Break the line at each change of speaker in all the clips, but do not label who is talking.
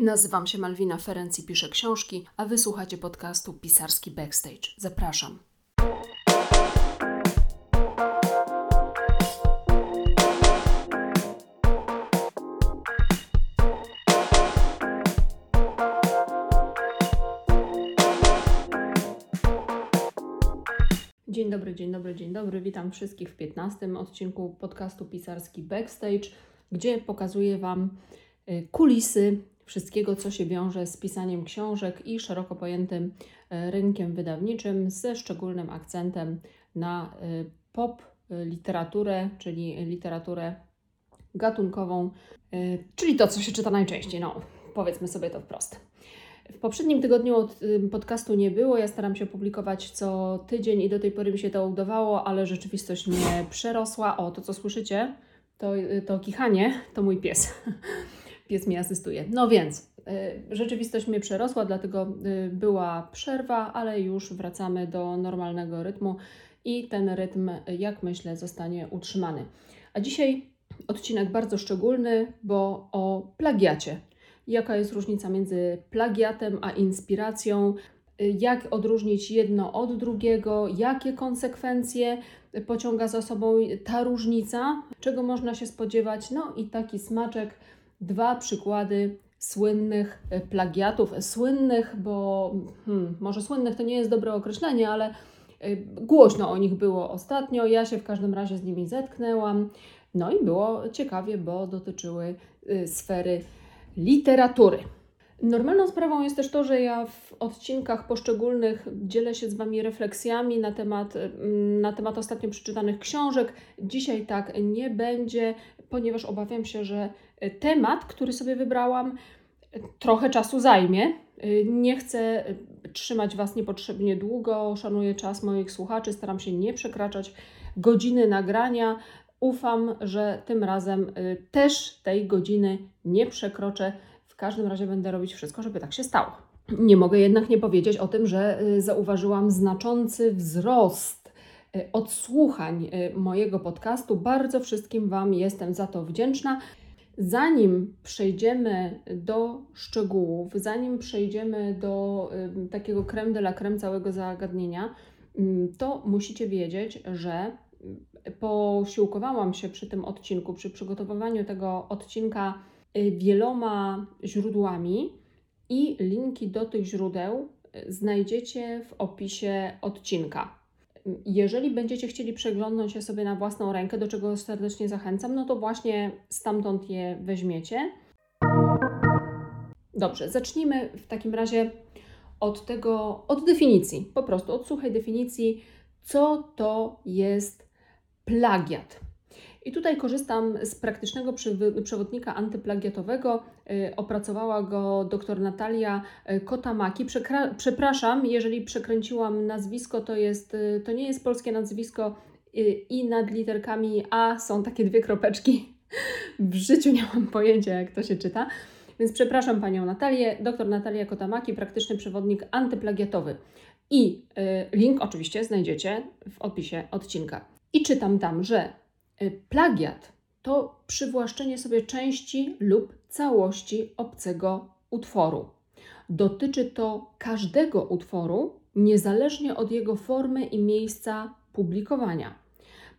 Nazywam się Malwina Ferenc i piszę książki, a wysłuchacie podcastu Pisarski Backstage. Zapraszam. Dzień dobry, dzień dobry, dzień dobry. Witam wszystkich w 15 odcinku podcastu Pisarski Backstage, gdzie pokazuję Wam y, kulisy wszystkiego, co się wiąże z pisaniem książek i szeroko pojętym y, rynkiem wydawniczym, ze szczególnym akcentem na y, pop literaturę, czyli literaturę gatunkową, czyli to, co się czyta najczęściej. No, powiedzmy sobie to wprost. W poprzednim tygodniu od podcastu nie było. Ja staram się publikować co tydzień i do tej pory mi się to udawało, ale rzeczywistość mnie przerosła. O, to co słyszycie, to, to kichanie, to mój pies. Pies mi asystuje. No więc, y, rzeczywistość mnie przerosła, dlatego y, była przerwa, ale już wracamy do normalnego rytmu i ten rytm, jak myślę, zostanie utrzymany. A dzisiaj odcinek bardzo szczególny, bo o plagiacie jaka jest różnica między plagiatem a inspiracją, jak odróżnić jedno od drugiego, jakie konsekwencje pociąga za sobą ta różnica, czego można się spodziewać. No i taki smaczek, dwa przykłady słynnych plagiatów. Słynnych, bo hmm, może słynnych to nie jest dobre określenie, ale y, głośno o nich było ostatnio. Ja się w każdym razie z nimi zetknęłam. No i było ciekawie, bo dotyczyły y, sfery literatury. Normalną sprawą jest też to, że ja w odcinkach poszczególnych dzielę się z Wami refleksjami na temat, mm, na temat ostatnio przeczytanych książek. Dzisiaj tak nie będzie, ponieważ obawiam się, że temat, który sobie wybrałam, trochę czasu zajmie. Nie chcę trzymać Was niepotrzebnie długo, szanuję czas moich słuchaczy, staram się nie przekraczać godziny nagrania. Ufam, że tym razem y, też tej godziny nie przekroczę. W każdym razie będę robić wszystko, żeby tak się stało. Nie mogę jednak nie powiedzieć o tym, że y, zauważyłam znaczący wzrost y, odsłuchań mojego podcastu. Bardzo wszystkim Wam jestem za to wdzięczna. Zanim przejdziemy do szczegółów, zanim przejdziemy do takiego creme de la creme całego zagadnienia, to musicie wiedzieć, że posiłkowałam się przy tym odcinku, przy przygotowywaniu tego odcinka y, wieloma źródłami i linki do tych źródeł y, znajdziecie w opisie odcinka. Jeżeli będziecie chcieli przeglądnąć je sobie na własną rękę, do czego serdecznie zachęcam, no to właśnie stamtąd je weźmiecie. Dobrze, zacznijmy w takim razie od tego, od definicji, po prostu od suchej definicji, co to jest plagiat. I tutaj korzystam z praktycznego przewodnika antyplagiatowego. Y, opracowała go dr Natalia y, Kotamaki. Przepraszam, jeżeli przekręciłam nazwisko, to, jest, y, to nie jest polskie nazwisko i nad literkami A są takie dwie kropeczki. W życiu nie mam pojęcia, jak to się czyta. Więc przepraszam Panią Natalię. Dr Natalia Kotamaki, praktyczny przewodnik antyplagiatowy. I link oczywiście znajdziecie w opisie odcinka. I czytam tam, że plagiat to przywłaszczenie sobie części lub całości obcego utworu. Dotyczy to każdego utworu, niezależnie od jego formy i miejsca publikowania.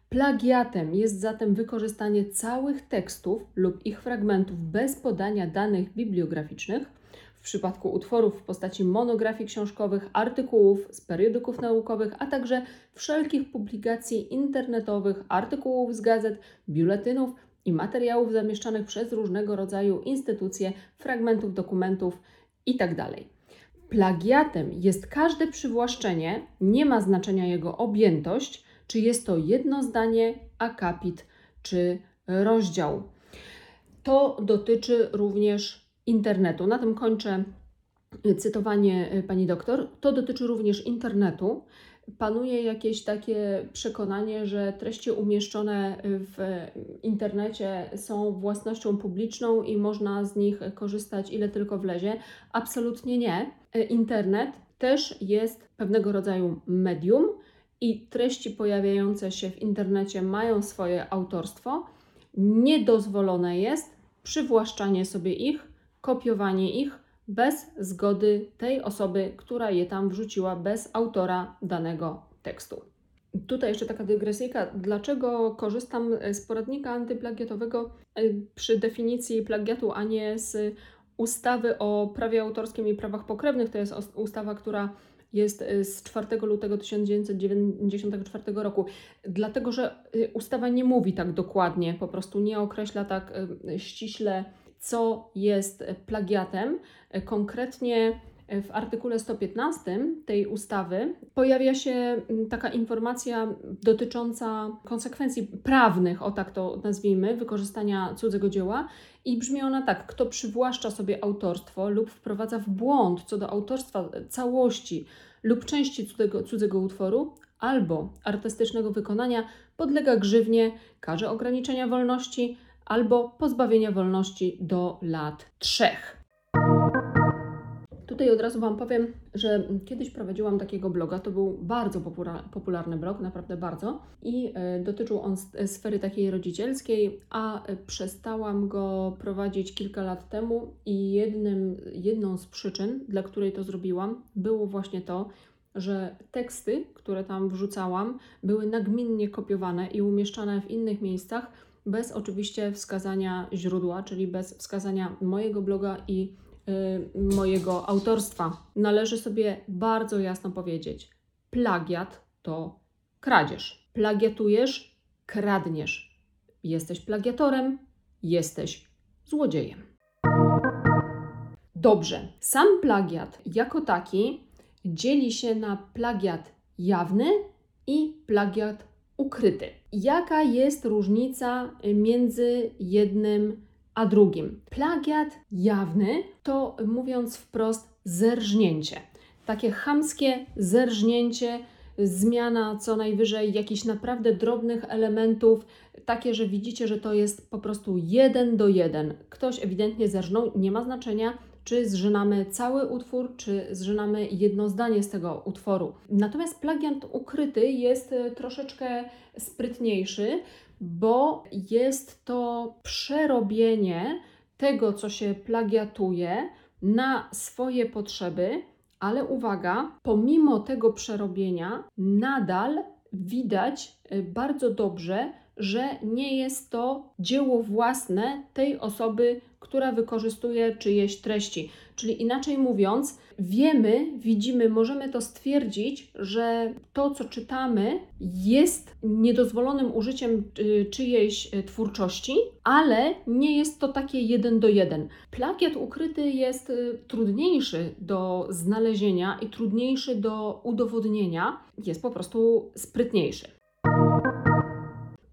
Plagiatem jest zatem wykorzystanie całych tekstów lub ich fragmentów bez podania danych bibliograficznych w przypadku utworów w postaci monografii książkowych, artykułów z periodyków naukowych, a także wszelkich publikacji internetowych, artykułów z gazet, biuletynów i materiałów zamieszczanych przez różnego rodzaju instytucje, fragmentów dokumentów itd. Tak Plagiatem jest każde przywłaszczenie, nie ma znaczenia jego objętość, czy jest to jedno zdanie, akapit czy rozdział. To dotyczy również internetu. Na tym kończę cytowanie y, pani doktor. To dotyczy również internetu. Panuje jakieś takie przekonanie, że treści umieszczone w internecie są własnością publiczną i można z nich korzystać ile tylko wlezie. Absolutnie nie. Internet też jest pewnego rodzaju medium i treści pojawiające się w internecie mają swoje autorstwo. Niedozwolone jest przywłaszczanie sobie ich kopiowanie ich bez zgody tej osoby, która je tam wrzuciła, bez autora danego tekstu. Tutaj jeszcze taka dygresyjka. Dlaczego korzystam z poradnika antyplagiatowego e, przy definicji plagiatu, a nie z ustawy o prawie autorskim i prawach pokrewnych? To jest ustawa, która jest e, z 4 lutego 1994 roku. Dlatego, że e, ustawa nie mówi tak dokładnie, po prostu nie określa tak ściśle, co jest plagiatem. Konkretnie w artykule 115 tej ustawy pojawia się taka informacja dotycząca konsekwencji prawnych, o tak to nazwijmy, wykorzystania cudzego dzieła i brzmi ona tak: kto przywłaszcza sobie autorstwo lub wprowadza w błąd co do autorstwa całości lub części cudzego, cudzego utworu albo artystycznego wykonania, podlega grzywnie, karze ograniczenia wolności albo pozbawienia wolności do lat trzech. Tutaj od razu Wam powiem, że kiedyś prowadziłam takiego bloga, to był bardzo popularny blog, naprawdę bardzo, i e, dotyczył on sfery takiej rodzicielskiej, a e, przestałam go prowadzić kilka lat temu i jednym, jedną z przyczyn, dla której to zrobiłam, było właśnie to, że teksty, które tam wrzucałam, były nagminnie kopiowane i umieszczane w innych miejscach, bez oczywiście wskazania źródła, czyli bez wskazania mojego bloga i Y, mojego autorstwa. Należy sobie bardzo jasno powiedzieć: plagiat to kradzież. Plagiatujesz, kradniesz. Jesteś plagiatorem, jesteś złodziejem. Dobrze, sam plagiat jako taki dzieli się na plagiat jawny i plagiat ukryty. Jaka jest różnica między jednym a drugim. Plagiat jawny to, mówiąc wprost, zerżnięcie. Takie chamskie zerżnięcie, zmiana co najwyżej jakichś naprawdę drobnych elementów, takie, że widzicie, że to jest po prostu jeden do jeden. Ktoś ewidentnie zerżnął, nie ma znaczenia, czy zżynamy cały utwór, czy zżynamy jedno zdanie z tego utworu. Natomiast plagiat ukryty jest e, troszeczkę sprytniejszy, bo jest to przerobienie tego, co się plagiatuje, na swoje potrzeby, ale uwaga, pomimo tego przerobienia, nadal widać y, bardzo dobrze, że nie jest to dzieło własne tej osoby, która wykorzystuje czyjeś treści. Czyli inaczej mówiąc, wiemy, widzimy, możemy to stwierdzić, że to, co czytamy, jest niedozwolonym użyciem y, czyjejś y, twórczości, ale nie jest to takie jeden do jeden. Plagiat ukryty jest y, trudniejszy do znalezienia i trudniejszy do udowodnienia, jest po prostu sprytniejszy.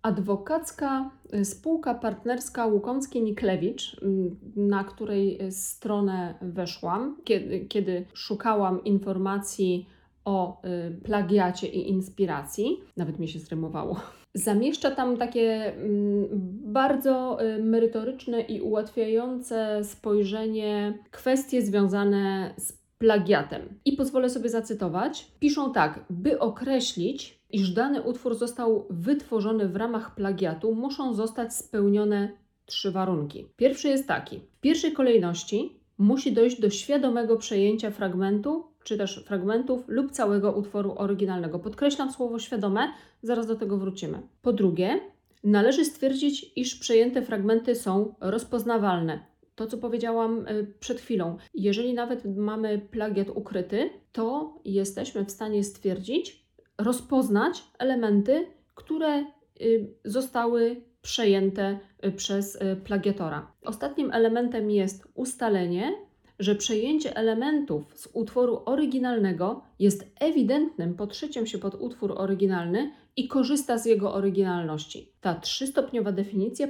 Adwokacka y, spółka partnerska Łukomski-Niklewicz, mm, na której stronę weszłam, kiedy, kiedy szukałam informacji o y, plagiacie i inspiracji, nawet mi się zrymowało, zamieszcza tam takie mm, bardzo y, merytoryczne i ułatwiające spojrzenie kwestie związane z plagiatem. I pozwolę sobie zacytować. Piszą tak, by określić, iż dany utwór został wytworzony w ramach plagiatu, muszą zostać spełnione trzy warunki. Pierwszy jest taki: w pierwszej kolejności musi dojść do świadomego przejęcia fragmentu, czy też fragmentów lub całego utworu oryginalnego. Podkreślam słowo świadome, zaraz do tego wrócimy. Po drugie, należy stwierdzić, iż przejęte fragmenty są rozpoznawalne. To, co powiedziałam e, przed chwilą, jeżeli nawet mamy plagiat ukryty, to jesteśmy w stanie stwierdzić, rozpoznać elementy, które y, zostały przejęte y, przez y, plagiatora. Ostatnim elementem jest ustalenie, że przejęcie elementów z utworu oryginalnego jest ewidentnym podszyciem się pod utwór oryginalny i korzysta z jego oryginalności. Ta trzystopniowa definicja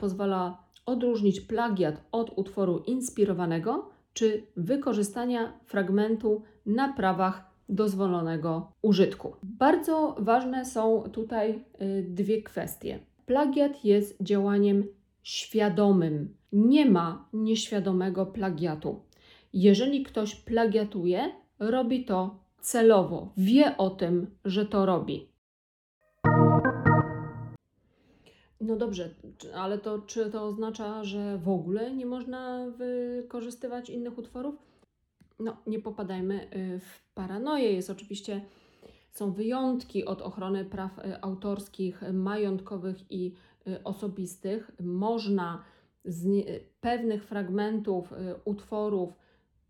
pozwala odróżnić plagiat od utworu inspirowanego czy wykorzystania fragmentu na prawach dozwolonego użytku. Bardzo ważne są tutaj y, dwie kwestie. Plagiat jest działaniem świadomym. Nie ma nieświadomego plagiatu. Jeżeli ktoś plagiatuje, robi to celowo, wie o tym, że to robi. No dobrze, ale to czy to oznacza, że w ogóle nie można wykorzystywać innych utworów? No, nie popadajmy y, w paranoję. Jest oczywiście, są wyjątki od ochrony praw y, autorskich, majątkowych i y, osobistych. Można z pewnych fragmentów utworów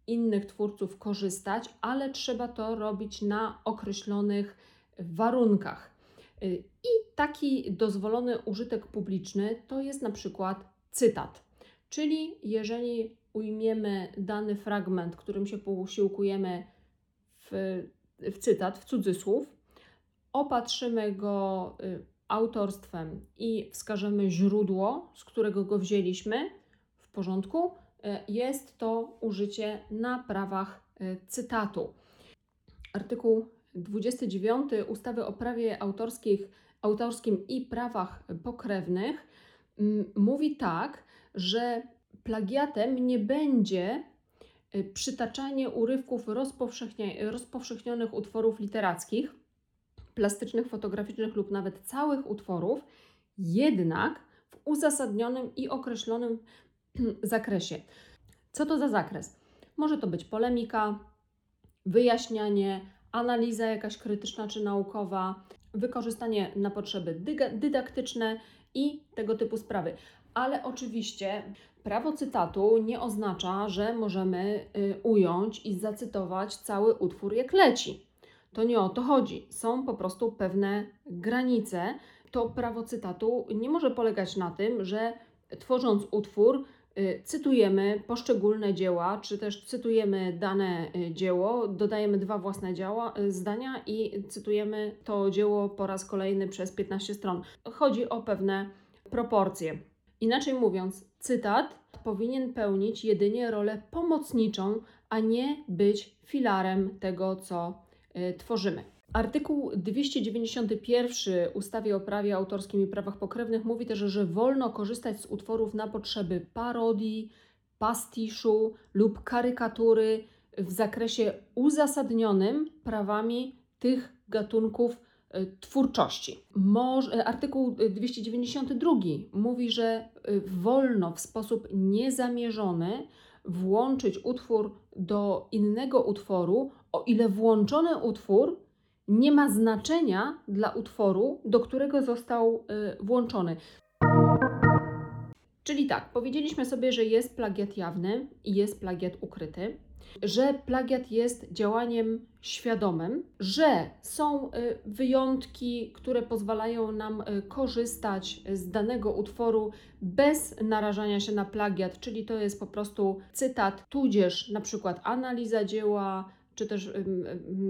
innych twórców korzystać, ale trzeba to robić na określonych warunkach. Y, I taki dozwolony użytek publiczny to jest na przykład cytat. Czyli jeżeli ujmiemy dany fragment, którym się posiłkujemy w, w cytat, w cudzysłów, opatrzymy go y, autorstwem i wskażemy źródło, z którego go wzięliśmy, w porządku, y, jest to użycie na prawach cytatu. Artykuł 29 ustawy o prawie autorskich, autorskim i prawach pokrewnych mm, mówi tak, że plagiatem nie będzie y, przytaczanie urywków rozpowszechnionych utworów literackich, plastycznych, fotograficznych lub nawet całych utworów, jednak w uzasadnionym i określonym zakresie. Co to za zakres? Może to być polemika, wyjaśnianie, analiza jakaś krytyczna czy naukowa, wykorzystanie na potrzeby dydaktyczne i tego typu sprawy. Ale oczywiście prawo cytatu nie oznacza, że możemy y, ująć i zacytować cały utwór jak leci. To nie o to chodzi. Są po prostu pewne granice. To prawo cytatu nie może polegać na tym, że tworząc utwór, cytujemy poszczególne dzieła, czy też cytujemy dane y, dzieło, dodajemy dwa własne działa, y, zdania i cytujemy to dzieło po raz kolejny przez 15 stron. Chodzi o pewne proporcje. Inaczej mówiąc, cytat powinien pełnić jedynie rolę pomocniczą, a nie być filarem tego, co y, tworzymy. Artykuł 291 ustawy o prawie autorskim i prawach pokrewnych mówi też, że wolno korzystać z utworów na potrzeby parodii, pastiszu lub karykatury w zakresie uzasadnionym prawami tych gatunków y, twórczości. Y, artykuł y, 292 mówi, że y, wolno w sposób niezamierzony włączyć utwór do innego utworu, o ile włączony utwór nie ma znaczenia dla utworu, do którego został y, włączony. Czyli tak, powiedzieliśmy sobie, że jest plagiat jawny i jest plagiat ukryty, że plagiat jest działaniem świadomym, że są y, wyjątki, które pozwalają nam y, korzystać z danego utworu bez narażania się na plagiat, czyli to jest po prostu cytat, tudzież na przykład analiza dzieła, czy też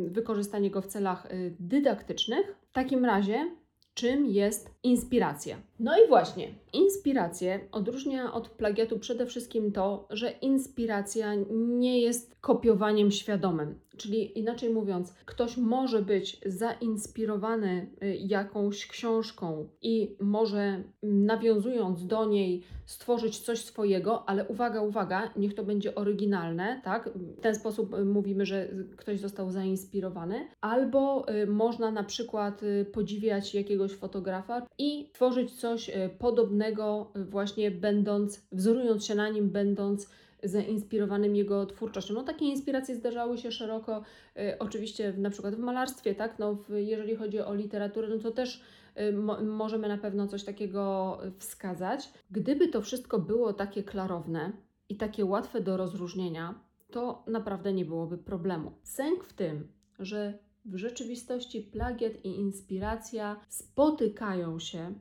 wykorzystanie go w celach y, dydaktycznych. W takim razie, czym jest inspiracja? No i właśnie, inspirację odróżnia od plagiatu przede wszystkim to, że inspiracja nie jest kopiowaniem świadomym. Czyli inaczej mówiąc, ktoś może być zainspirowany y, jakąś książką i może nawiązując do niej stworzyć coś swojego, ale uwaga, uwaga, niech to będzie oryginalne, tak? W ten sposób y, mówimy, że ktoś został zainspirowany. Albo y, można na przykład podziwiać jakiegoś fotografa i tworzyć coś podobnego, właśnie będąc, wzorując się na nim, będąc zainspirowanym jego twórczością. No takie inspiracje zdarzały się szeroko, y, oczywiście w, na przykład w malarstwie, tak? No, w, jeżeli chodzi o literaturę, no to też y, mo, możemy na pewno coś takiego wskazać. Gdyby to wszystko było takie klarowne i takie łatwe do rozróżnienia, to naprawdę nie byłoby problemu. Sęk w tym, że w rzeczywistości plagiat i inspiracja spotykają się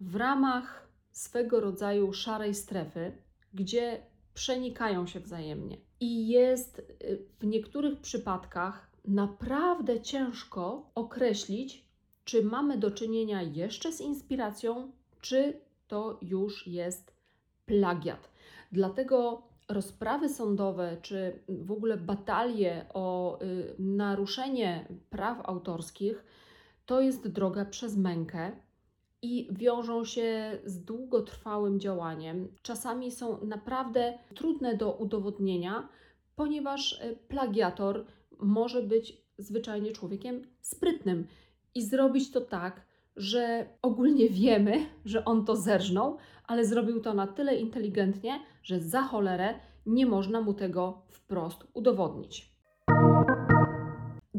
w ramach swego rodzaju szarej strefy, gdzie przenikają się wzajemnie. I jest y, w niektórych przypadkach naprawdę ciężko określić, czy mamy do czynienia jeszcze z inspiracją, czy to już jest plagiat. Dlatego rozprawy sądowe, czy w ogóle batalie o y, naruszenie praw autorskich, to jest droga przez mękę i wiążą się z długotrwałym działaniem. Czasami są naprawdę trudne do udowodnienia, ponieważ y, plagiator może być zwyczajnie człowiekiem sprytnym i zrobić to tak, że ogólnie wiemy, że on to zerżnął, ale zrobił to na tyle inteligentnie, że za cholerę nie można mu tego wprost udowodnić.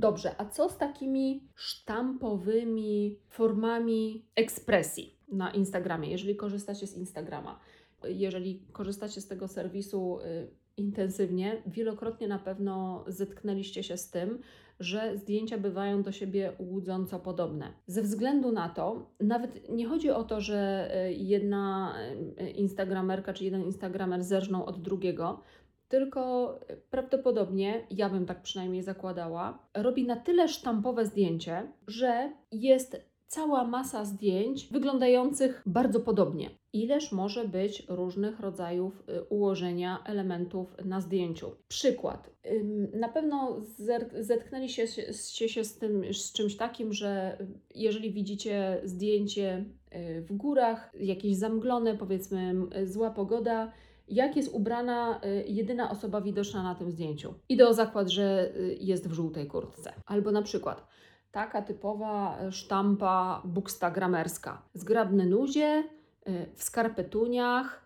Dobrze, a co z takimi sztampowymi formami ekspresji na Instagramie, jeżeli korzystacie z Instagrama? Jeżeli korzystacie z tego serwisu y, intensywnie, wielokrotnie na pewno zetknęliście się z tym, że zdjęcia bywają do siebie łudząco podobne. Ze względu na to, nawet nie chodzi o to, że y, jedna y, Instagramerka czy jeden Instagramer zerżną od drugiego, tylko prawdopodobnie, ja bym tak przynajmniej zakładała, robi na tyle sztampowe zdjęcie, że jest cała masa zdjęć wyglądających bardzo podobnie. Ileż może być różnych rodzajów y, ułożenia elementów na zdjęciu? Przykład. Na pewno zetknęliście się, się z, tym, z czymś takim, że jeżeli widzicie zdjęcie y, w górach, jakieś zamglone, powiedzmy zła pogoda, jak jest ubrana y, jedyna osoba widoczna na tym zdjęciu. Idę o zakład, że jest w żółtej kurtce. Albo na przykład taka typowa sztampa bukstagramerska. Zgrabne nuzie, y, w skarpetuniach,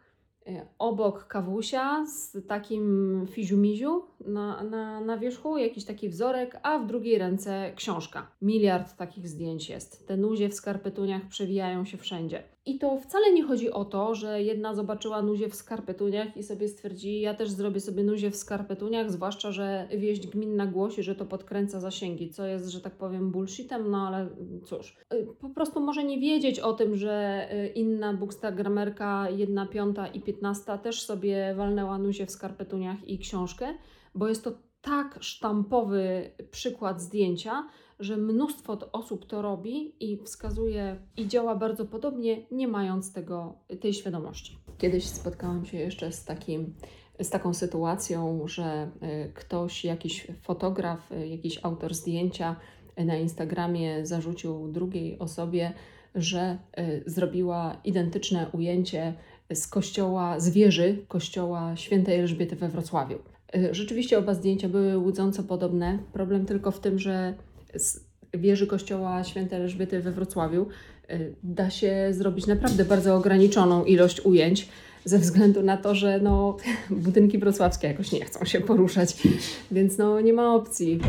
y, obok kawusia z takim fiziumiziu na, na, na wierzchu, jakiś taki wzorek, a w drugiej ręce książka. Miliard takich zdjęć jest. Te nuzie w skarpetuniach przewijają się wszędzie. I to wcale nie chodzi o to, że jedna zobaczyła nuzie w skarpetuniach i sobie stwierdzi, ja też zrobię sobie nuzie w skarpetuniach, zwłaszcza, że wieść gminna głosi, że to podkręca zasięgi, co jest, że tak powiem, bullshitem, no ale cóż. Y, po prostu może nie wiedzieć o tym, że y, inna bookstagramerka, jedna piąta i piętnasta też sobie walnęła nuzie w skarpetuniach i książkę, bo jest to tak sztampowy przykład zdjęcia, że mnóstwo osób to robi i wskazuje i działa bardzo podobnie, nie mając tego, tej świadomości. Kiedyś spotkałam się jeszcze z, takim, z taką sytuacją, że y, ktoś, jakiś fotograf, y, jakiś autor zdjęcia na Instagramie zarzucił drugiej osobie, że zrobiła identyczne ujęcie z kościoła, z wieży kościoła świętej Elżbiety we Wrocławiu. Rzeczywiście oba zdjęcia były łudząco podobne. Problem tylko w tym, że z wieży kościoła świętej Elżbiety we Wrocławiu y, da się zrobić naprawdę bardzo ograniczoną ilość ujęć, ze względu na to, że no, budynki wrocławskie jakoś nie chcą się poruszać, więc no, nie ma opcji.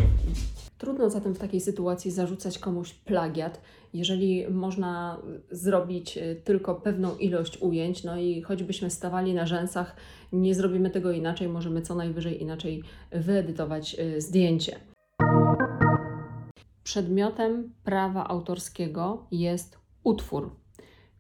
Trudno zatem w takiej sytuacji zarzucać komuś plagiat, jeżeli można zrobić y, tylko pewną ilość ujęć, no i choćbyśmy stawali na rzęsach, nie zrobimy tego inaczej, możemy co najwyżej inaczej wyedytować y, zdjęcie. Przedmiotem prawa autorskiego jest utwór,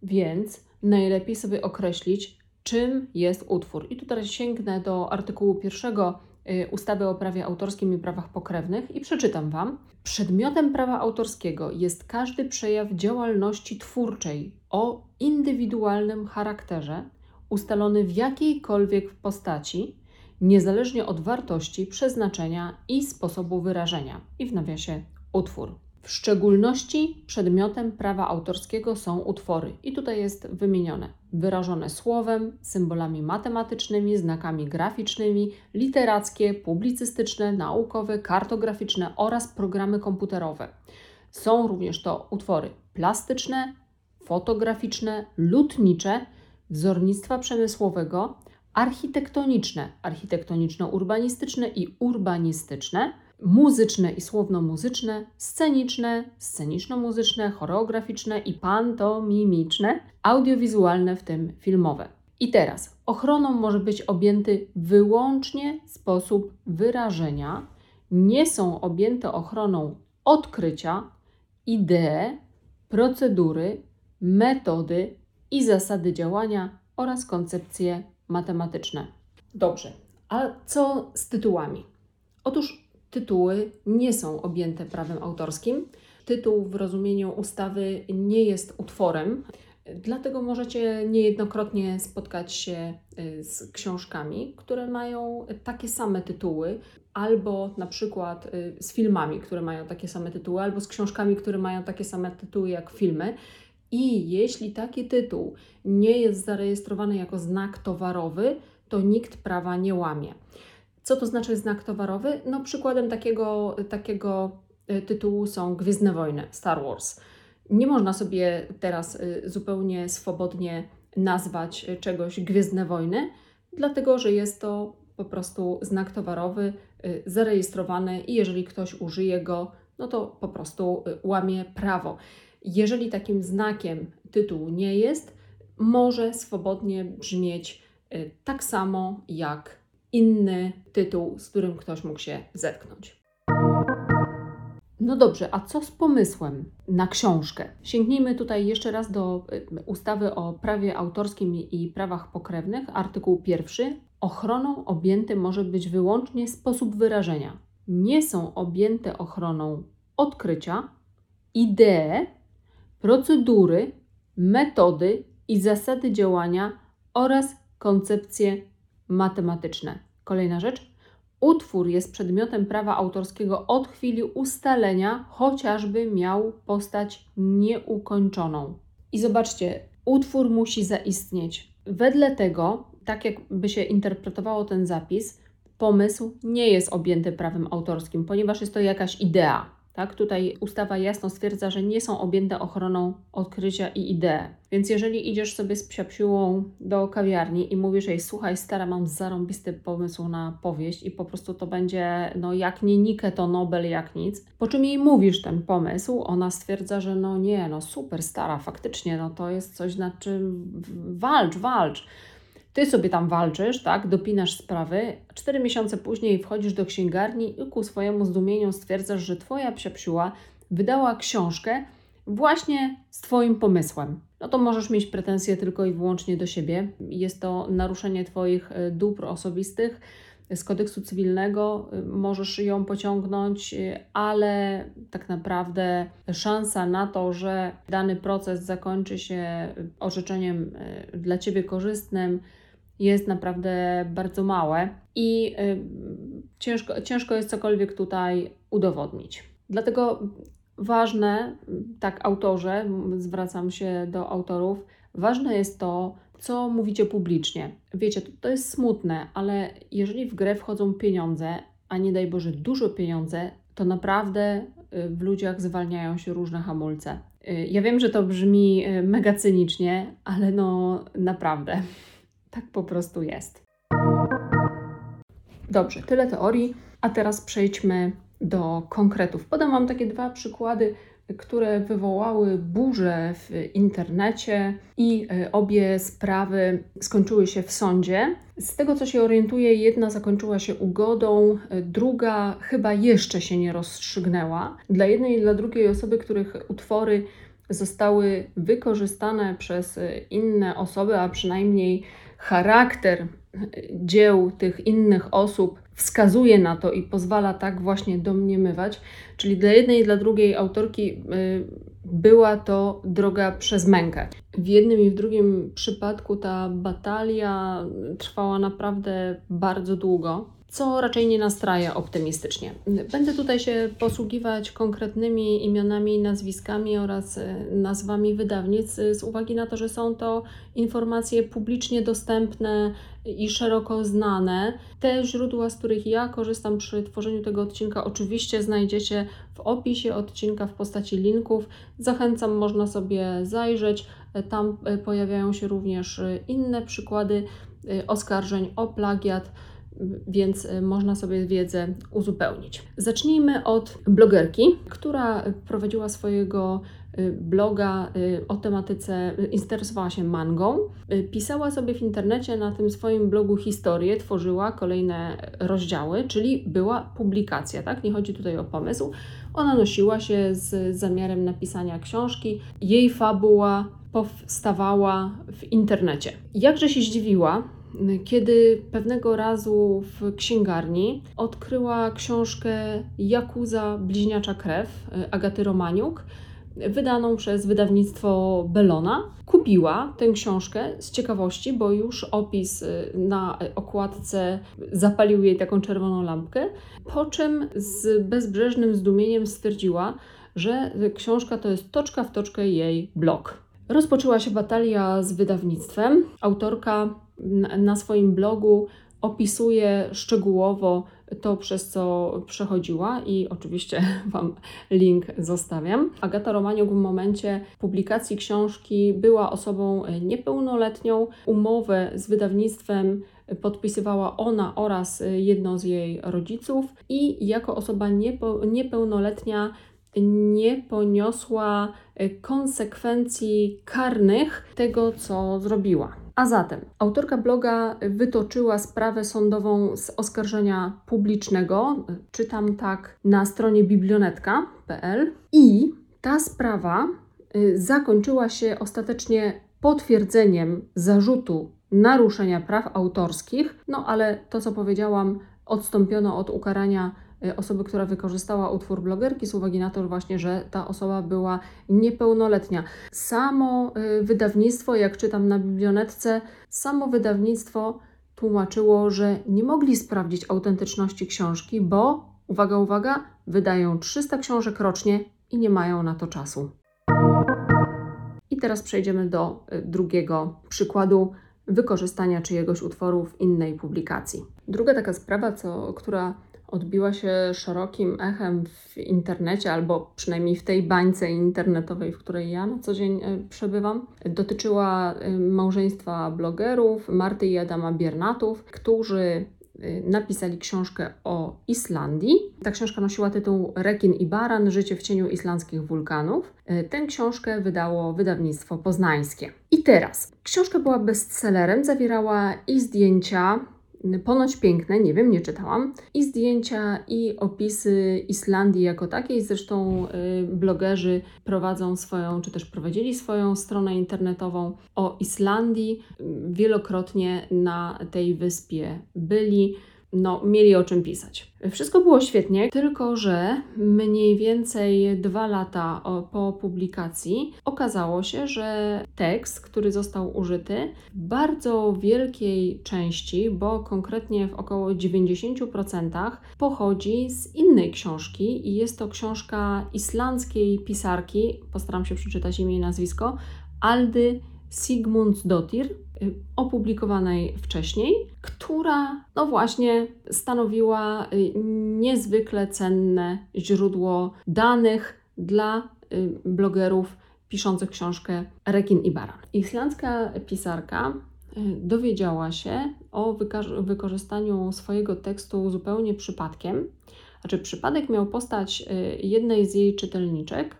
więc najlepiej sobie określić, czym jest utwór. I tutaj sięgnę do artykułu pierwszego y, ustawy o prawie autorskim i prawach pokrewnych i przeczytam Wam. Przedmiotem prawa autorskiego jest każdy przejaw działalności twórczej o indywidualnym charakterze, ustalony w jakiejkolwiek postaci, niezależnie od wartości, przeznaczenia i sposobu wyrażenia. I w nawiasie utwór. W szczególności przedmiotem prawa autorskiego są utwory, i tutaj jest wymienione, wyrażone słowem, symbolami matematycznymi, znakami graficznymi, literackie, publicystyczne, naukowe, kartograficzne oraz programy komputerowe. Są również to utwory plastyczne, fotograficzne, lutnicze, wzornictwa przemysłowego, architektoniczne, architektoniczno-urbanistyczne i urbanistyczne, muzyczne i słowno-muzyczne, sceniczne, sceniczno-muzyczne, choreograficzne i pantomimiczne, audiowizualne, w tym filmowe. I teraz ochroną może być objęty wyłącznie sposób wyrażenia, nie są objęte ochroną odkrycia, idee, procedury, metody i zasady działania oraz koncepcje matematyczne. Dobrze, a co z tytułami? Otóż tytuły nie są objęte prawem autorskim. Tytuł w rozumieniu ustawy nie jest utworem, dlatego możecie niejednokrotnie spotkać się y, z książkami, które mają takie same tytuły, albo na przykład y, z filmami, które mają takie same tytuły, albo z książkami, które mają takie same tytuły jak filmy. I jeśli taki tytuł nie jest zarejestrowany jako znak towarowy, to nikt prawa nie łamie. Co to znaczy znak towarowy? No, przykładem takiego, takiego e, tytułu są Gwiezdne Wojny, Star Wars. Nie można sobie teraz y, zupełnie swobodnie nazwać czegoś Gwiezdne Wojny, dlatego że jest to po prostu znak towarowy zarejestrowany i jeżeli ktoś użyje go, no to po prostu łamie prawo. Jeżeli takim znakiem tytułu nie jest, może swobodnie brzmieć tak samo jak inny tytuł, z którym ktoś mógł się zetknąć. No dobrze, a co z pomysłem na książkę? Sięgnijmy tutaj jeszcze raz do y, ustawy o prawie autorskim i prawach pokrewnych, artykuł pierwszy. Ochroną objęty może być wyłącznie sposób wyrażenia. Nie są objęte ochroną odkrycia, idee, procedury, metody i zasady działania oraz koncepcje matematyczne. Kolejna rzecz Utwór jest przedmiotem prawa autorskiego od chwili ustalenia, chociażby miał postać nieukończoną. I zobaczcie, utwór musi zaistnieć. Wedle tego, tak jakby się interpretowało ten zapis, pomysł nie jest objęty prawem autorskim, ponieważ jest to jakaś idea. Tak? Tutaj ustawa jasno stwierdza, że nie są objęte ochroną odkrycia i idee. Więc jeżeli idziesz sobie z psiapsiłą do kawiarni i mówisz jej, słuchaj stara, mam zarąbisty pomysł na powieść i po prostu to będzie, no jak nie Nike, to Nobel, jak nic. Po czym jej mówisz ten pomysł, ona stwierdza, że no nie, no super stara, faktycznie, no to jest coś, nad czym walcz, walcz. Ty sobie tam walczysz, tak, dopinasz sprawy, cztery miesiące później wchodzisz do księgarni i ku swojemu zdumieniu stwierdzasz, że twoja psiapsiła wydała książkę właśnie z twoim pomysłem. No to możesz mieć pretensje tylko i wyłącznie do siebie. Jest to naruszenie twoich e, dóbr osobistych z kodeksu cywilnego, e, możesz ją pociągnąć, e, ale tak naprawdę szansa na to, że dany proces zakończy się orzeczeniem dla ciebie korzystnym, jest naprawdę bardzo małe i y, ciężko, ciężko jest cokolwiek tutaj udowodnić. Dlatego ważne, tak autorze, zwracam się do autorów, ważne jest to, co mówicie publicznie. Wiecie, to, to jest smutne, ale jeżeli w grę wchodzą pieniądze, a nie daj Boże dużo pieniądze, to naprawdę y, w ludziach zwalniają się różne hamulce. Y, ja wiem, że to brzmi mega cynicznie, ale no naprawdę. Tak po prostu jest. Dobrze, tyle teorii, a teraz przejdźmy do konkretów. Podam Wam takie dwa przykłady, które wywołały burzę w internecie i e, obie sprawy skończyły się w sądzie. Z tego co się orientuję, jedna zakończyła się ugodą, e, druga chyba jeszcze się nie rozstrzygnęła. Dla jednej i dla drugiej osoby, których utwory zostały wykorzystane przez e, inne osoby, a przynajmniej charakter dzieł tych innych osób wskazuje na to i pozwala tak właśnie domniemywać. Czyli dla jednej i dla drugiej autorki y, była to droga przez mękę. W jednym i w drugim przypadku ta batalia trwała naprawdę bardzo długo co raczej nie nastraja optymistycznie. Będę tutaj się posługiwać konkretnymi imionami nazwiskami oraz e, nazwami wydawnic e, z uwagi na to, że są to informacje publicznie dostępne i szeroko znane. Te źródła, z których ja korzystam przy tworzeniu tego odcinka, oczywiście znajdziecie w opisie odcinka w postaci linków. Zachęcam, można sobie zajrzeć. E, tam pojawiają się również inne przykłady oskarżeń o plagiat więc y, można sobie wiedzę uzupełnić. Zacznijmy od blogerki, która prowadziła swojego y, bloga y, o tematyce, interesowała się mangą. Pisała sobie w internecie na tym swoim blogu historię, tworzyła kolejne rozdziały, czyli była publikacja, tak? Nie chodzi tutaj o pomysł. Ona nosiła się z zamiarem napisania książki. Jej fabuła powstawała w internecie. Jakże się zdziwiła, kiedy pewnego razu w księgarni odkryła książkę Jakuza Bliźniacza Krew Agaty Romaniuk, wydaną przez wydawnictwo Bellona. Kupiła tę książkę z ciekawości, bo już opis na okładce zapalił jej taką czerwoną lampkę, po czym z bezbrzeżnym zdumieniem stwierdziła, że książka to jest toczka w toczkę jej blog. Rozpoczęła się batalia z wydawnictwem. Autorka na swoim blogu opisuje szczegółowo to, przez co przechodziła i oczywiście Wam link zostawiam. Agata Romaniuk w momencie publikacji książki była osobą niepełnoletnią. Umowę z wydawnictwem podpisywała ona oraz jedno z jej rodziców i jako osoba niepełnoletnia nie poniosła konsekwencji karnych tego, co zrobiła. A zatem autorka bloga wytoczyła sprawę sądową z oskarżenia publicznego, czytam tak na stronie biblionetka.pl i ta sprawa y, zakończyła się ostatecznie potwierdzeniem zarzutu naruszenia praw autorskich, no ale to co powiedziałam, odstąpiono od ukarania osoby, która wykorzystała utwór blogerki z uwagi na to właśnie, że ta osoba była niepełnoletnia. Samo y, wydawnictwo, jak czytam na biblionetce, samo wydawnictwo tłumaczyło, że nie mogli sprawdzić autentyczności książki, bo uwaga, uwaga, wydają 300 książek rocznie i nie mają na to czasu. I teraz przejdziemy do y, drugiego przykładu wykorzystania czyjegoś utworu w innej publikacji. Druga taka sprawa, co, która odbiła się szerokim echem w internecie, albo przynajmniej w tej bańce internetowej, w której ja na co dzień e, przebywam. Dotyczyła e, małżeństwa blogerów Marty i Adama Biernatów, którzy e, napisali książkę o Islandii. Ta książka nosiła tytuł Rekin i Baran Życie w cieniu islandzkich wulkanów. Tę książkę wydało wydawnictwo poznańskie. I teraz, książka była bestsellerem, zawierała i zdjęcia ponoć piękne, nie wiem, nie czytałam, i zdjęcia, i opisy Islandii jako takiej. Zresztą y, blogerzy prowadzą swoją, czy też prowadzili swoją stronę internetową o Islandii. Wielokrotnie na tej wyspie byli no, mieli o czym pisać. Wszystko było świetnie, tylko że mniej więcej dwa lata po publikacji okazało się, że tekst, który został użyty, w bardzo wielkiej części, bo konkretnie w około 90% pochodzi z innej książki i jest to książka islandzkiej pisarki, postaram się przeczytać imię i nazwisko, Aldy Sigmundsdottir, opublikowanej wcześniej, która no właśnie stanowiła y, niezwykle cenne źródło danych dla y, blogerów piszących książkę Rekin i Baran. Islandzka pisarka dowiedziała się o wykorzystaniu swojego tekstu zupełnie przypadkiem. Znaczy, przypadek miał postać jednej z jej czytelniczek,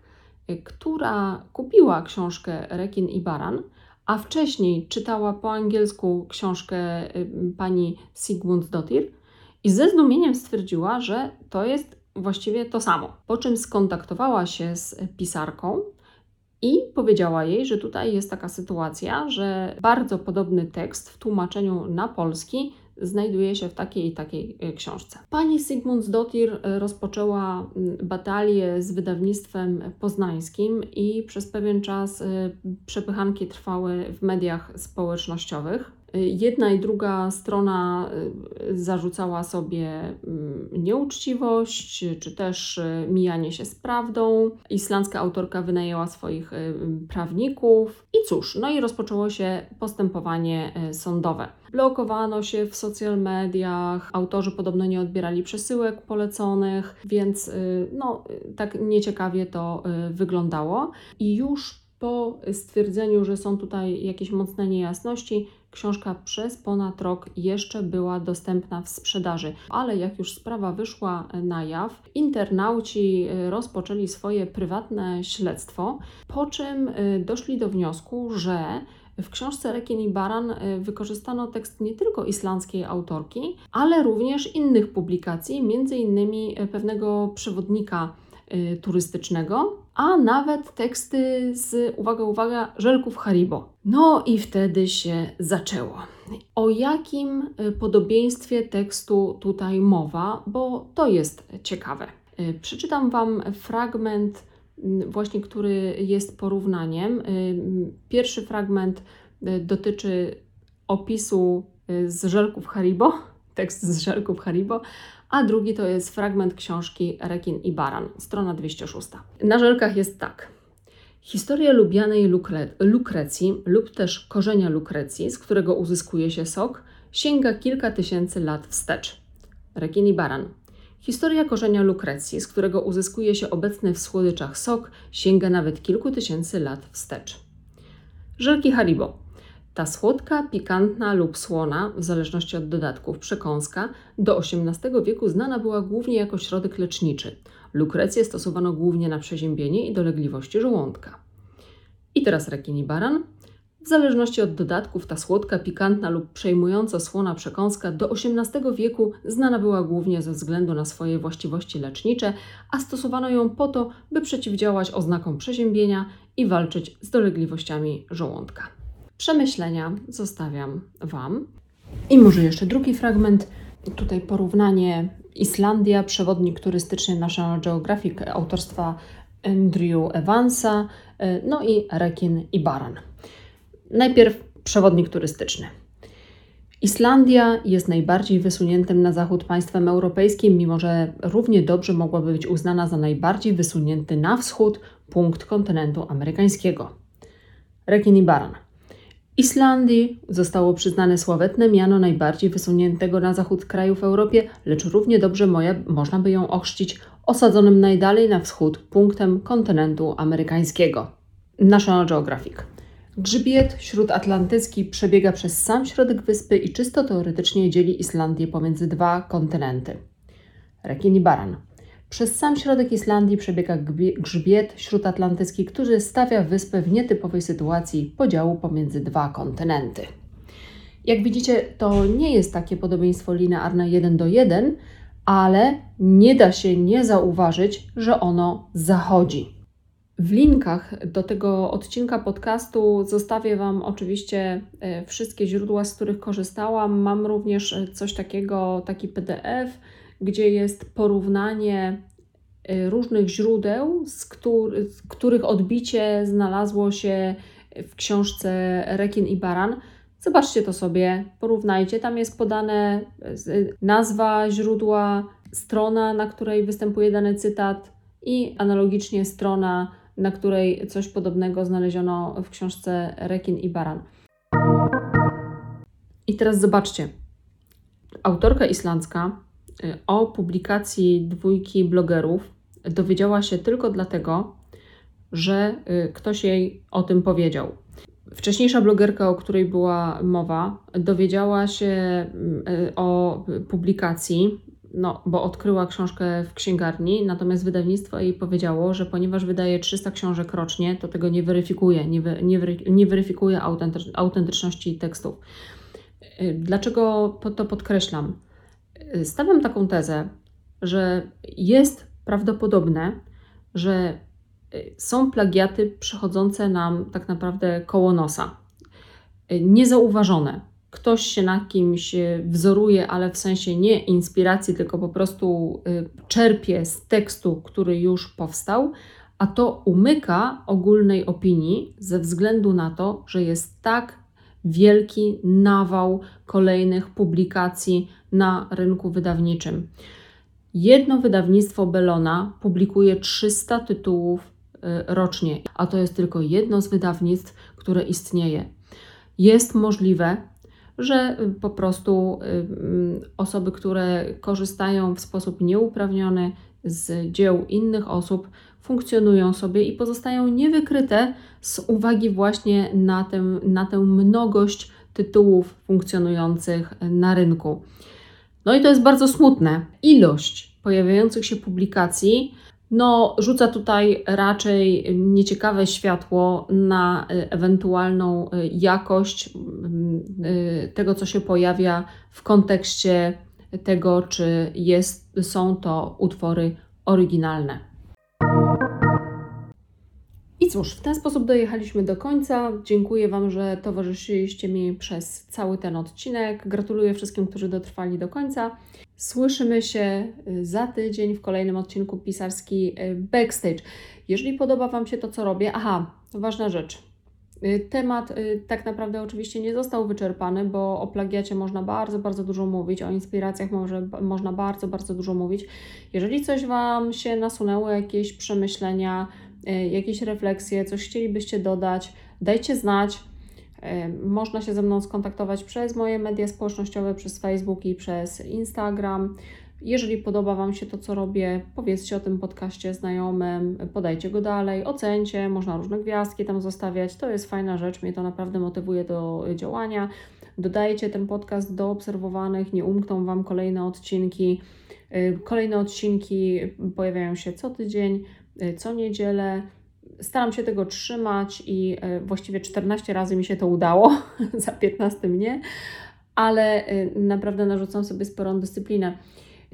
która kupiła książkę Rekin i Baran, a wcześniej czytała po angielsku książkę y, pani Sigmund Dottir i ze zdumieniem stwierdziła, że to jest właściwie to samo. Po czym skontaktowała się z pisarką i powiedziała jej, że tutaj jest taka sytuacja, że bardzo podobny tekst w tłumaczeniu na polski znajduje się w takiej i takiej e, książce. Pani Sigmund Dottir e, rozpoczęła batalię z wydawnictwem poznańskim i przez pewien czas e, przepychanki trwały w mediach społecznościowych. Jedna i druga strona zarzucała sobie nieuczciwość, czy też mijanie się z prawdą. Islandzka autorka wynajęła swoich prawników i cóż, no i rozpoczęło się postępowanie sądowe. Blokowano się w social mediach, autorzy podobno nie odbierali przesyłek poleconych, więc y, no, tak nieciekawie to y, wyglądało. I już po stwierdzeniu, że są tutaj jakieś mocne niejasności, książka przez ponad rok jeszcze była dostępna w sprzedaży. Ale jak już sprawa wyszła na jaw, internauci y, rozpoczęli swoje prywatne śledztwo, po czym doszli do wniosku, że w książce Rekin i Baran y, wykorzystano tekst nie tylko islandzkiej autorki, ale również innych publikacji, między innymi pewnego przewodnika turystycznego, a nawet teksty z, uwaga, uwaga, żelków Haribo. No i wtedy się zaczęło. O jakim podobieństwie tekstu tutaj mowa, bo to jest ciekawe. Przeczytam Wam fragment właśnie który jest porównaniem. Y, pierwszy fragment y, dotyczy opisu y, z żelków Haribo, tekst z żelków Haribo, a drugi to jest fragment książki Rekin i Baran, strona 206. Na żelkach jest tak. Historia lubianej lukre lukrecji lub też korzenia lukrecji, z którego uzyskuje się sok, sięga kilka tysięcy lat wstecz. rekin i baran. Historia korzenia lukrecji, z którego uzyskuje się obecny w słodyczach sok, sięga nawet kilku tysięcy lat wstecz. Żelki Haribo. Ta słodka, pikantna lub słona, w zależności od dodatków, przekąska do XVIII wieku znana była głównie jako środek leczniczy. Lukrecję stosowano głównie na przeziębienie i dolegliwości żołądka. I teraz rekin i baran. W zależności od dodatków, ta słodka, pikantna lub przejmująco słona przekąska do XVIII wieku znana była głównie ze względu na swoje właściwości lecznicze, a stosowano ją po to, by przeciwdziałać oznakom przeziębienia i walczyć z dolegliwościami żołądka. Przemyślenia zostawiam Wam. I może jeszcze drugi fragment. Tutaj porównanie Islandia, przewodnik turystyczny National Geographic autorstwa Andrew Evansa, no i rekin i baran. Najpierw przewodnik turystyczny. Islandia jest najbardziej wysuniętym na zachód państwem europejskim, mimo że równie dobrze mogłaby być uznana za najbardziej wysunięty na wschód punkt kontynentu amerykańskiego. Rekin i baran. Islandii zostało przyznane sławetne miano najbardziej wysuniętego na zachód kraju w Europie, lecz równie dobrze można by ją ochrzcić osadzonym najdalej na wschód punktem kontynentu amerykańskiego. National Geographic. Grzbiet śródatlantycki przebiega przez sam środek wyspy i czysto teoretycznie dzieli Islandię pomiędzy dwa kontynenty. Rekin i baran. Przez sam środek Islandii przebiega grzbiet śródatlantycki, który stawia wyspę w nietypowej sytuacji podziału pomiędzy dwa kontynenty. Jak widzicie, to nie jest takie podobieństwo linearne 1 do 1, ale nie da się nie zauważyć, że ono zachodzi. W linkach do tego odcinka podcastu zostawię Wam oczywiście e, wszystkie źródła, z których korzystałam. Mam również e, coś takiego, taki PDF, gdzie jest porównanie y, różnych źródeł, z, który, z których odbicie znalazło się w książce Rekin i Baran. Zobaczcie to sobie, porównajcie. Tam jest podane nazwa źródła, strona, na której występuje dany cytat i analogicznie strona, na której coś podobnego znaleziono w książce Rekin i Baran. I teraz zobaczcie. Autorka islandzka o publikacji dwójki blogerów dowiedziała się tylko dlatego, że y, ktoś jej o tym powiedział. Wcześniejsza blogerka, o której była mowa, dowiedziała się y, o publikacji, no, bo odkryła książkę w księgarni, natomiast wydawnictwo jej powiedziało, że ponieważ wydaje 300 książek rocznie, to tego nie weryfikuje, nie, wy, nie, wery, nie weryfikuje autentyczności tekstów. Dlaczego to podkreślam? Stawiam taką tezę, że jest prawdopodobne, że y, są plagiaty przechodzące nam tak naprawdę koło nosa, y, niezauważone. Ktoś się na kimś y, wzoruje, ale w sensie nie inspiracji, tylko po prostu czerpie z tekstu, który już powstał, a to umyka ogólnej opinii ze względu na to, że jest tak wielki nawał kolejnych publikacji na rynku wydawniczym. Jedno wydawnictwo Belona publikuje 300 tytułów y, rocznie, a to jest tylko jedno z wydawnictw, które istnieje. Jest możliwe, że y, po prostu y, mm, osoby, które korzystają w sposób nieuprawniony z dzieł innych osób, funkcjonują sobie i pozostają niewykryte z uwagi właśnie na na tę mnogość tytułów funkcjonujących na rynku. No i to jest bardzo smutne. Ilość pojawiających się publikacji no, rzuca tutaj raczej nieciekawe światło na y, ewentualną y, jakość y, tego, co się pojawia w kontekście tego, czy jest, są to utwory oryginalne. I cóż, w ten sposób dojechaliśmy do końca. Dziękuję Wam, że towarzyszyliście mi przez cały ten odcinek. Gratuluję wszystkim, którzy dotrwali do końca. Słyszymy się y, za tydzień w kolejnym odcinku pisarski y, Backstage. Jeżeli podoba Wam się to, co robię, aha, ważna rzecz. Y, temat tak naprawdę oczywiście nie został wyczerpany, bo o plagiacie można bardzo, bardzo dużo mówić, o inspiracjach może, można bardzo, bardzo dużo mówić. Jeżeli coś Wam się nasunęło, jakieś przemyślenia, jakieś refleksje, coś chcielibyście dodać, dajcie znać. E, można się ze mną skontaktować przez moje media społecznościowe, przez Facebook i przez Instagram. Jeżeli podoba Wam się to, co robię, powiedzcie o tym podcaście znajomym, podajcie go dalej, ocencie, można różne gwiazdki tam zostawiać. To jest fajna rzecz, mnie to naprawdę motywuje do działania. Dodajcie ten podcast do obserwowanych, nie umkną Wam kolejne odcinki. Y, Kolejne odcinki pojawiają się co tydzień, co niedzielę. Staram się tego trzymać i y, właściwie 14 razy mi się to udało, za 15 nie, ale y, naprawdę narzucam sobie sporą dyscyplinę.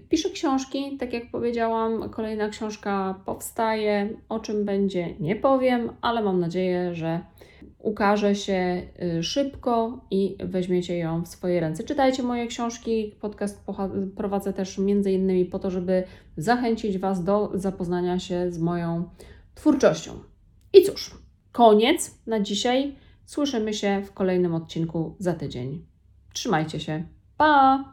Piszę książki, tak jak powiedziałam, kolejna książka powstaje. O czym będzie, nie powiem, ale mam nadzieję, że ukaże się y, szybko i weźmiecie ją w swoje ręce. Czytajcie moje książki. Podcast prowadzę też między innymi po to, żeby zachęcić Was do zapoznania się z moją twórczością. I cóż, koniec na dzisiaj. Słyszymy się w kolejnym odcinku za tydzień. Trzymajcie się. Pa!